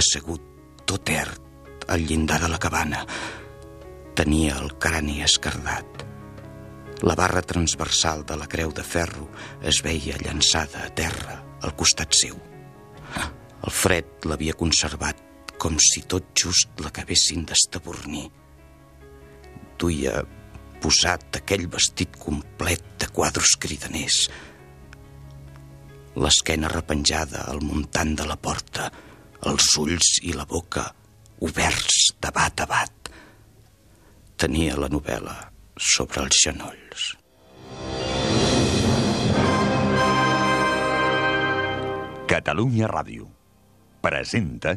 assegut tot ert al llindar de la cabana. Tenia el crani escardat. La barra transversal de la creu de ferro es veia llançada a terra al costat seu. El fred l'havia conservat com si tot just l'acabessin d'estabornir. Duia posat aquell vestit complet de quadros cridaners, l'esquena repenjada al muntant de la porta, els ulls i la boca oberts de bat a bat. Tenia la novel·la sobre els genolls. Catalunya Ràdio presenta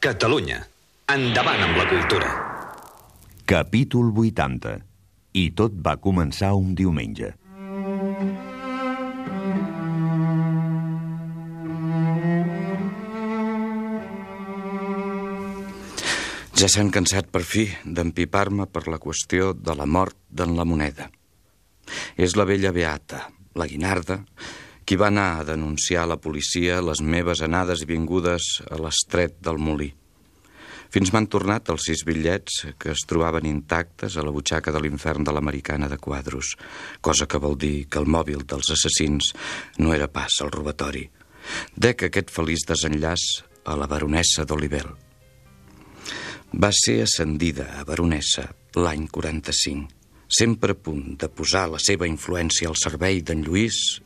Catalunya. Endavant amb la cultura. Capítol 80. I tot va començar un diumenge. Ja s'han cansat per fi d'empipar-me per la qüestió de la mort d'en la moneda. És la vella Beata, la Guinarda, qui va anar a denunciar a la policia les meves anades i vingudes a l'estret del molí. Fins m'han tornat els sis bitllets que es trobaven intactes a la butxaca de l'infern de l'americana de quadros, cosa que vol dir que el mòbil dels assassins no era pas el robatori. Dec aquest feliç desenllaç a la baronessa d'Olivel. Va ser ascendida a baronessa l'any 45, sempre a punt de posar la seva influència al servei d'en Lluís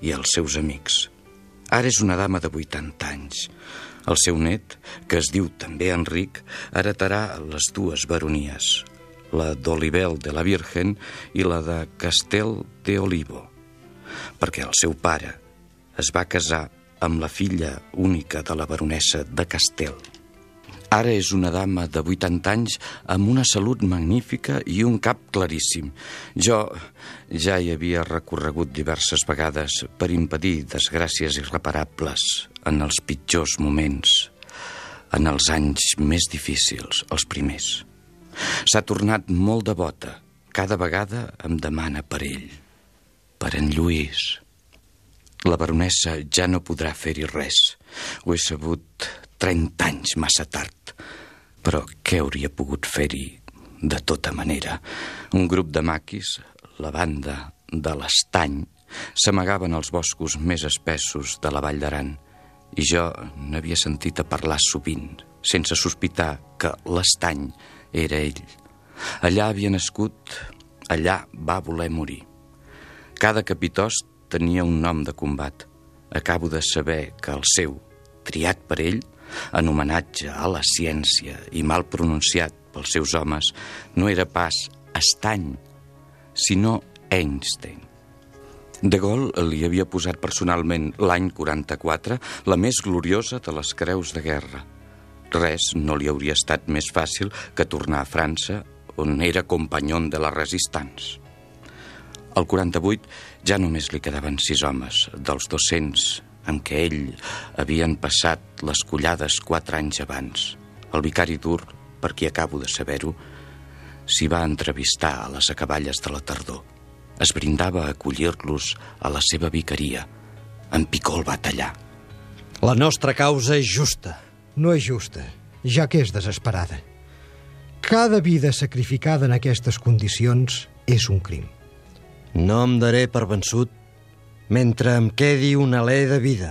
i els seus amics. Ara és una dama de 80 anys. El seu net, que es diu també Enric, heretarà les dues baronies, la d'Olivel de la Virgen i la de Castel de Olivo, perquè el seu pare es va casar amb la filla única de la baronessa de Castel. Ara és una dama de 80 anys amb una salut magnífica i un cap claríssim. Jo ja hi havia recorregut diverses vegades per impedir desgràcies irreparables en els pitjors moments, en els anys més difícils, els primers. S'ha tornat molt devota. Cada vegada em demana per ell, per en Lluís. La baronessa ja no podrà fer-hi res. Ho he sabut 30 anys massa tard. Però què hauria pogut fer-hi de tota manera? Un grup de maquis, la banda de l'Estany, s'amagaven als boscos més espessos de la Vall d'Aran i jo n'havia sentit a parlar sovint, sense sospitar que l'Estany era ell. Allà havia nascut, allà va voler morir. Cada capitost tenia un nom de combat. Acabo de saber que el seu, triat per ell, en homenatge a la ciència i mal pronunciat pels seus homes, no era pas Estany, sinó Einstein. De Gaulle li havia posat personalment l'any 44 la més gloriosa de les creus de guerra. Res no li hauria estat més fàcil que tornar a França, on era companyó de la resistance. Al 48 ja només li quedaven sis homes, dels 200 amb què ell havien passat les collades quatre anys abans. El vicari dur, per qui acabo de saber-ho, s'hi va entrevistar a les acaballes de la tardor. Es brindava a acollir-los a la seva vicaria. En Picó el va tallar. La nostra causa és justa. No és justa, ja que és desesperada. Cada vida sacrificada en aquestes condicions és un crim. No em daré per vençut mentre em quedi un alè de vida.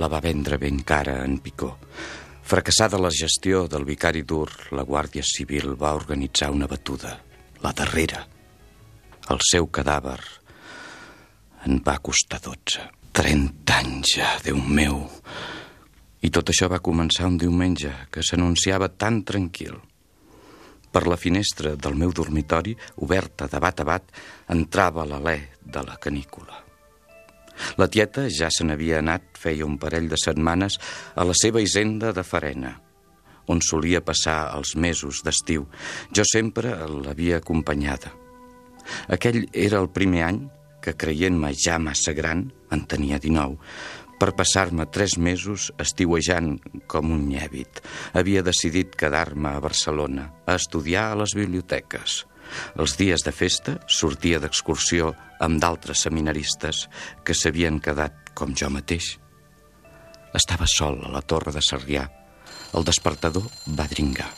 La va vendre ben cara en Picó. Fracassada la gestió del vicari dur, la Guàrdia Civil va organitzar una batuda, la darrera. El seu cadàver en va costar 12. 30 anys ja, Déu meu. I tot això va començar un diumenge que s'anunciava tan tranquil. Per la finestra del meu dormitori, oberta de bat a bat, entrava l'alè de la canícula. La tieta ja se n'havia anat feia un parell de setmanes a la seva hisenda de Farena, on solia passar els mesos d'estiu. Jo sempre l'havia acompanyada. Aquell era el primer any que, creient-me ja massa gran, en tenia 19, per passar-me tres mesos estiuejant com un nyèbit. Havia decidit quedar-me a Barcelona, a estudiar a les biblioteques. Els dies de festa sortia d'excursió amb d'altres seminaristes que s'havien quedat com jo mateix. Estava sol a la torre de Sarrià. El despertador va dringar.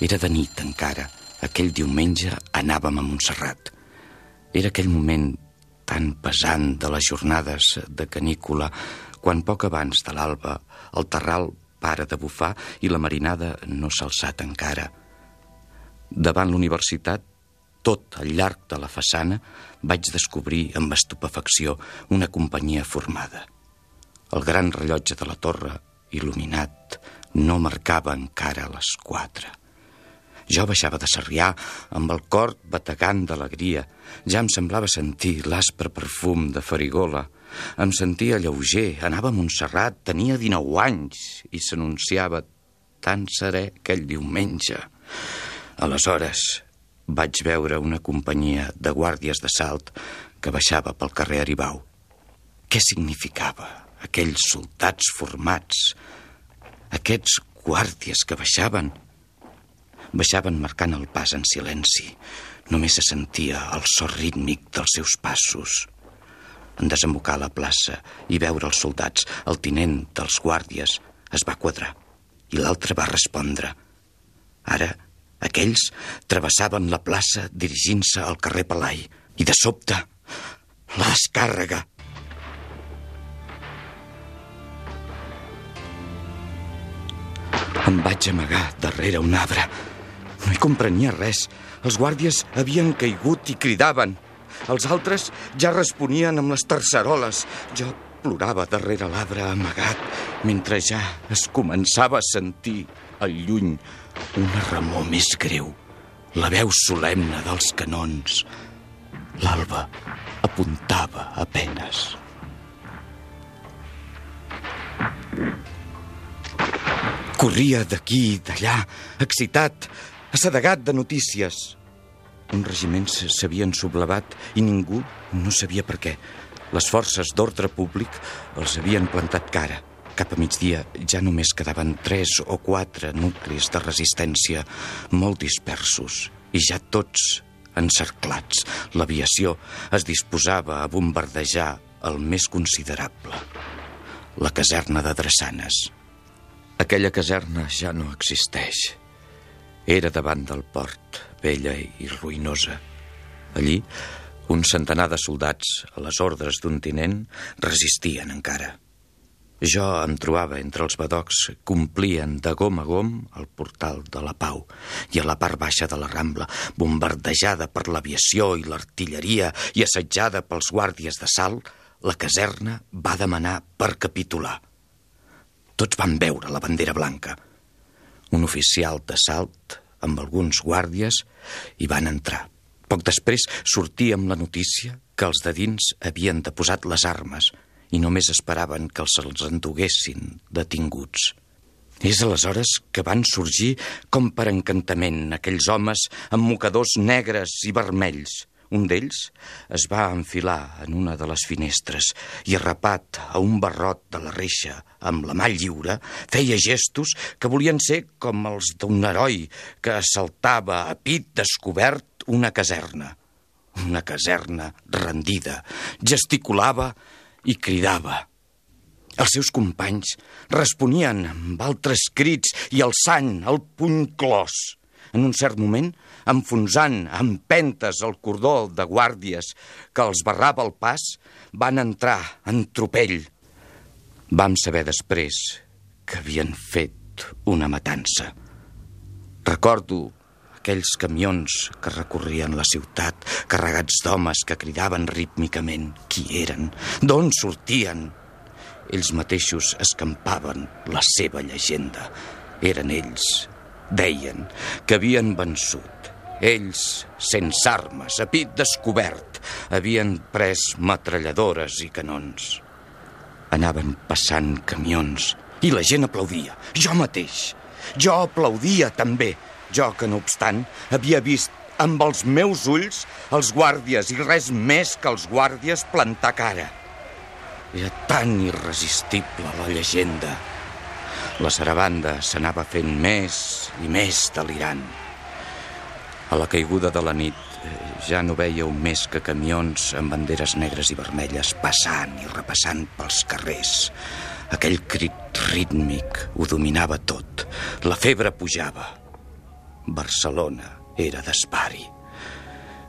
Era de nit encara. Aquell diumenge anàvem a Montserrat. Era aquell moment tan pesant de les jornades de canícula quan poc abans de l'alba el terral para de bufar i la marinada no s'ha alçat encara. Davant l'universitat, tot al llarg de la façana, vaig descobrir amb estupefacció una companyia formada. El gran rellotge de la torre, il·luminat, no marcava encara les quatre. Jo baixava de Sarrià amb el cor bategant d'alegria. Ja em semblava sentir l'aspre perfum de farigola. Em sentia lleuger, anava a Montserrat, tenia 19 anys i s'anunciava tan serè aquell diumenge. Aleshores vaig veure una companyia de guàrdies de salt que baixava pel carrer Aribau. Què significava aquells soldats formats, aquests guàrdies que baixaven? Baixaven marcant el pas en silenci. Només se sentia el so rítmic dels seus passos. En desembocar la plaça i veure els soldats, el tinent dels guàrdies es va quadrar i l'altre va respondre. Ara, aquells travessaven la plaça dirigint-se al carrer Palai i de sobte, la descàrrega. Em vaig amagar darrere un arbre. No hi comprenia res. Els guàrdies havien caigut i cridaven. Els altres ja responien amb les terceroles. Jo plorava darrere l'arbre amagat, mentre ja es començava a sentir al lluny una remor més greu, la veu solemne dels canons. L'alba apuntava a penes. Corria d'aquí i d'allà, excitat, assedegat de notícies. Uns regiments s'havien sublevat i ningú no sabia per què. Les forces d'ordre públic els havien plantat cara. Cap a migdia ja només quedaven tres o quatre nuclis de resistència molt dispersos i ja tots encerclats. L'aviació es disposava a bombardejar el més considerable, la caserna de Drassanes. Aquella caserna ja no existeix. Era davant del port, vella i ruïnosa. Allí, un centenar de soldats, a les ordres d'un tinent, resistien encara. Jo em trobava entre els badocs que complien de gom a gom el portal de la pau i a la part baixa de la Rambla, bombardejada per l'aviació i l'artilleria i assetjada pels guàrdies de salt, la caserna va demanar per capitular. Tots van veure la bandera blanca. Un oficial de salt amb alguns guàrdies i van entrar. Poc després sortia amb la notícia que els de dins havien deposat les armes i només esperaven que els els enduguessin detinguts. És aleshores que van sorgir com per encantament aquells homes amb mocadors negres i vermells. Un d'ells es va enfilar en una de les finestres i, arrapat a un barrot de la reixa amb la mà lliure, feia gestos que volien ser com els d'un heroi que assaltava a pit descobert una caserna. Una caserna rendida. Gesticulava i cridava. Els seus companys responien amb altres crits i alçant el puny clos. En un cert moment, enfonsant amb pentes el cordó de guàrdies que els barrava el pas, van entrar en tropell. Vam saber després que havien fet una matança. Recordo aquells camions que recorrien la ciutat, carregats d'homes que cridaven rítmicament qui eren, d'on sortien. Ells mateixos escampaven la seva llegenda. Eren ells, deien, que havien vençut. Ells, sense armes, a pit descobert, havien pres metralladores i canons. Anaven passant camions i la gent aplaudia. Jo mateix. Jo aplaudia també. Jo, que no obstant, havia vist amb els meus ulls els guàrdies i res més que els guàrdies plantar cara. Era tan irresistible la llegenda. La sarabanda s'anava fent més i més delirant. A la caiguda de la nit eh, ja no vèieu més que camions amb banderes negres i vermelles passant i repassant pels carrers. Aquell crit rítmic ho dominava tot. La febre pujava. Barcelona era d'espari.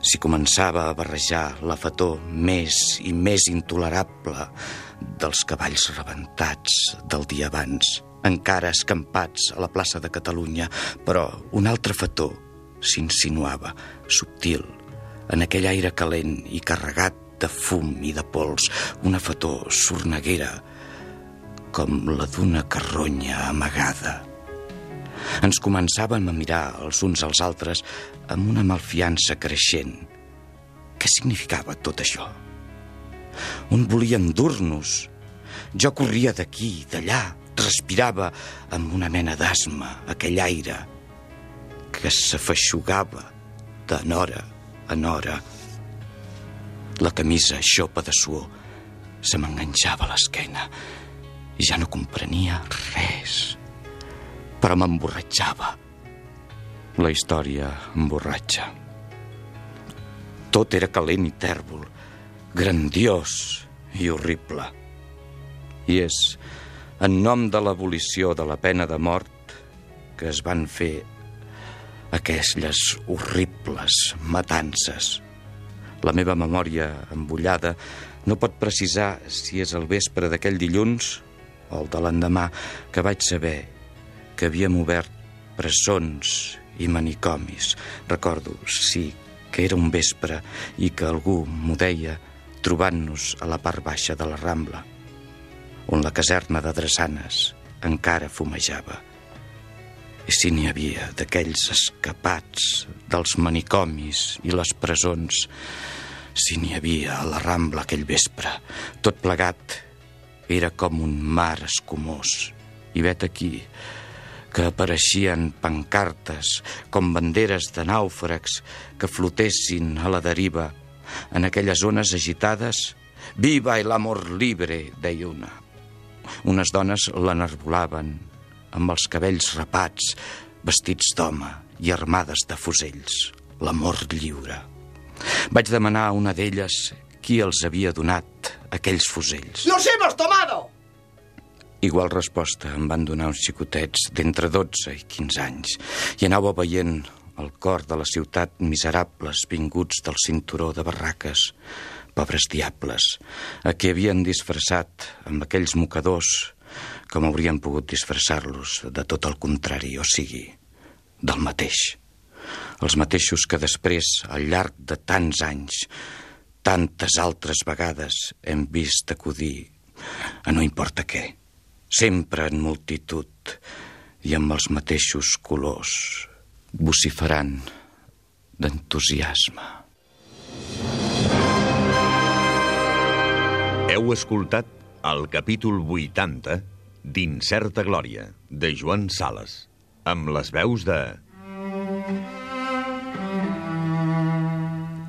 S'hi començava a barrejar la fator més i més intolerable dels cavalls rebentats del dia abans, encara escampats a la plaça de Catalunya, però un altre fator s'insinuava, subtil, en aquell aire calent i carregat de fum i de pols, una fator sorneguera, com la d'una carronya amagada. Ens començàvem a mirar els uns als altres amb una malfiança creixent. Què significava tot això? On volien dur-nos? Jo corria d'aquí, d'allà, respirava amb una mena d'asma aquell aire que s'afeixugava de nora en hora. La camisa xopa de suor se m'enganxava a l'esquena i ja no comprenia res però m'emborratxava. La història emborratxa. Tot era calent i tèrbol, grandiós i horrible. I és en nom de l'abolició de la pena de mort que es van fer aquelles horribles matances. La meva memòria embullada no pot precisar si és el vespre d'aquell dilluns o el de l'endemà que vaig saber que havíem obert presons i manicomis. Recordo, sí, que era un vespre i que algú m'ho deia trobant-nos a la part baixa de la Rambla, on la caserna de Drassanes encara fumejava. I si n'hi havia d'aquells escapats dels manicomis i les presons, si n'hi havia a la Rambla aquell vespre, tot plegat era com un mar escumós. I vet aquí, que apareixien pancartes com banderes de nàufrags que flotessin a la deriva. En aquelles zones agitades, «Viva el amor libre», deia una. Unes dones l'enarbolaven amb els cabells rapats, vestits d'home i armades de fusells. L'amor lliure. Vaig demanar a una d'elles qui els havia donat aquells fusells. ¡Los hemos tomado! Igual resposta em van donar uns xicotets d'entre 12 i 15 anys. I anava veient el cor de la ciutat miserables vinguts del cinturó de barraques, pobres diables, a qui havien disfressat amb aquells mocadors com haurien pogut disfressar-los de tot el contrari, o sigui, del mateix. Els mateixos que després, al llarg de tants anys, tantes altres vegades hem vist acudir a no importa què sempre en multitud i amb els mateixos colors, vociferant d'entusiasme. Heu escoltat el capítol 80 d'Incerta Glòria, de Joan Sales, amb les veus de...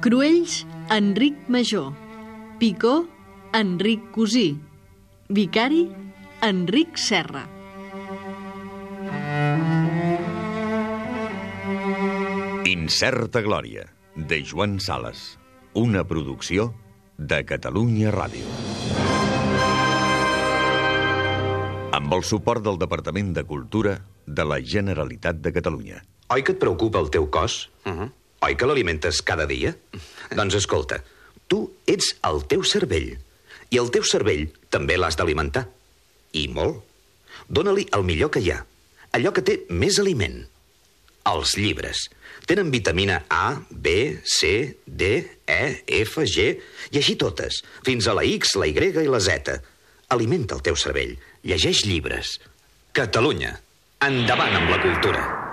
Cruells, Enric Major. Picó, Enric Cosí. Vicari, Enric Serra. Incerta Glòria, de Joan Sales. Una producció de Catalunya Ràdio. amb el suport del Departament de Cultura de la Generalitat de Catalunya. Oi que et preocupa el teu cos? Uh -huh. Oi que l'alimentes cada dia? doncs escolta, tu ets el teu cervell. I el teu cervell també l'has d'alimentar. I molt. Dóna-li el millor que hi ha. Allò que té més aliment. Els llibres. Tenen vitamina A, B, C, D, E, F, G, i així totes, fins a la X, la Y i la Z. Alimenta el teu cervell. Llegeix llibres. Catalunya. Endavant amb la cultura.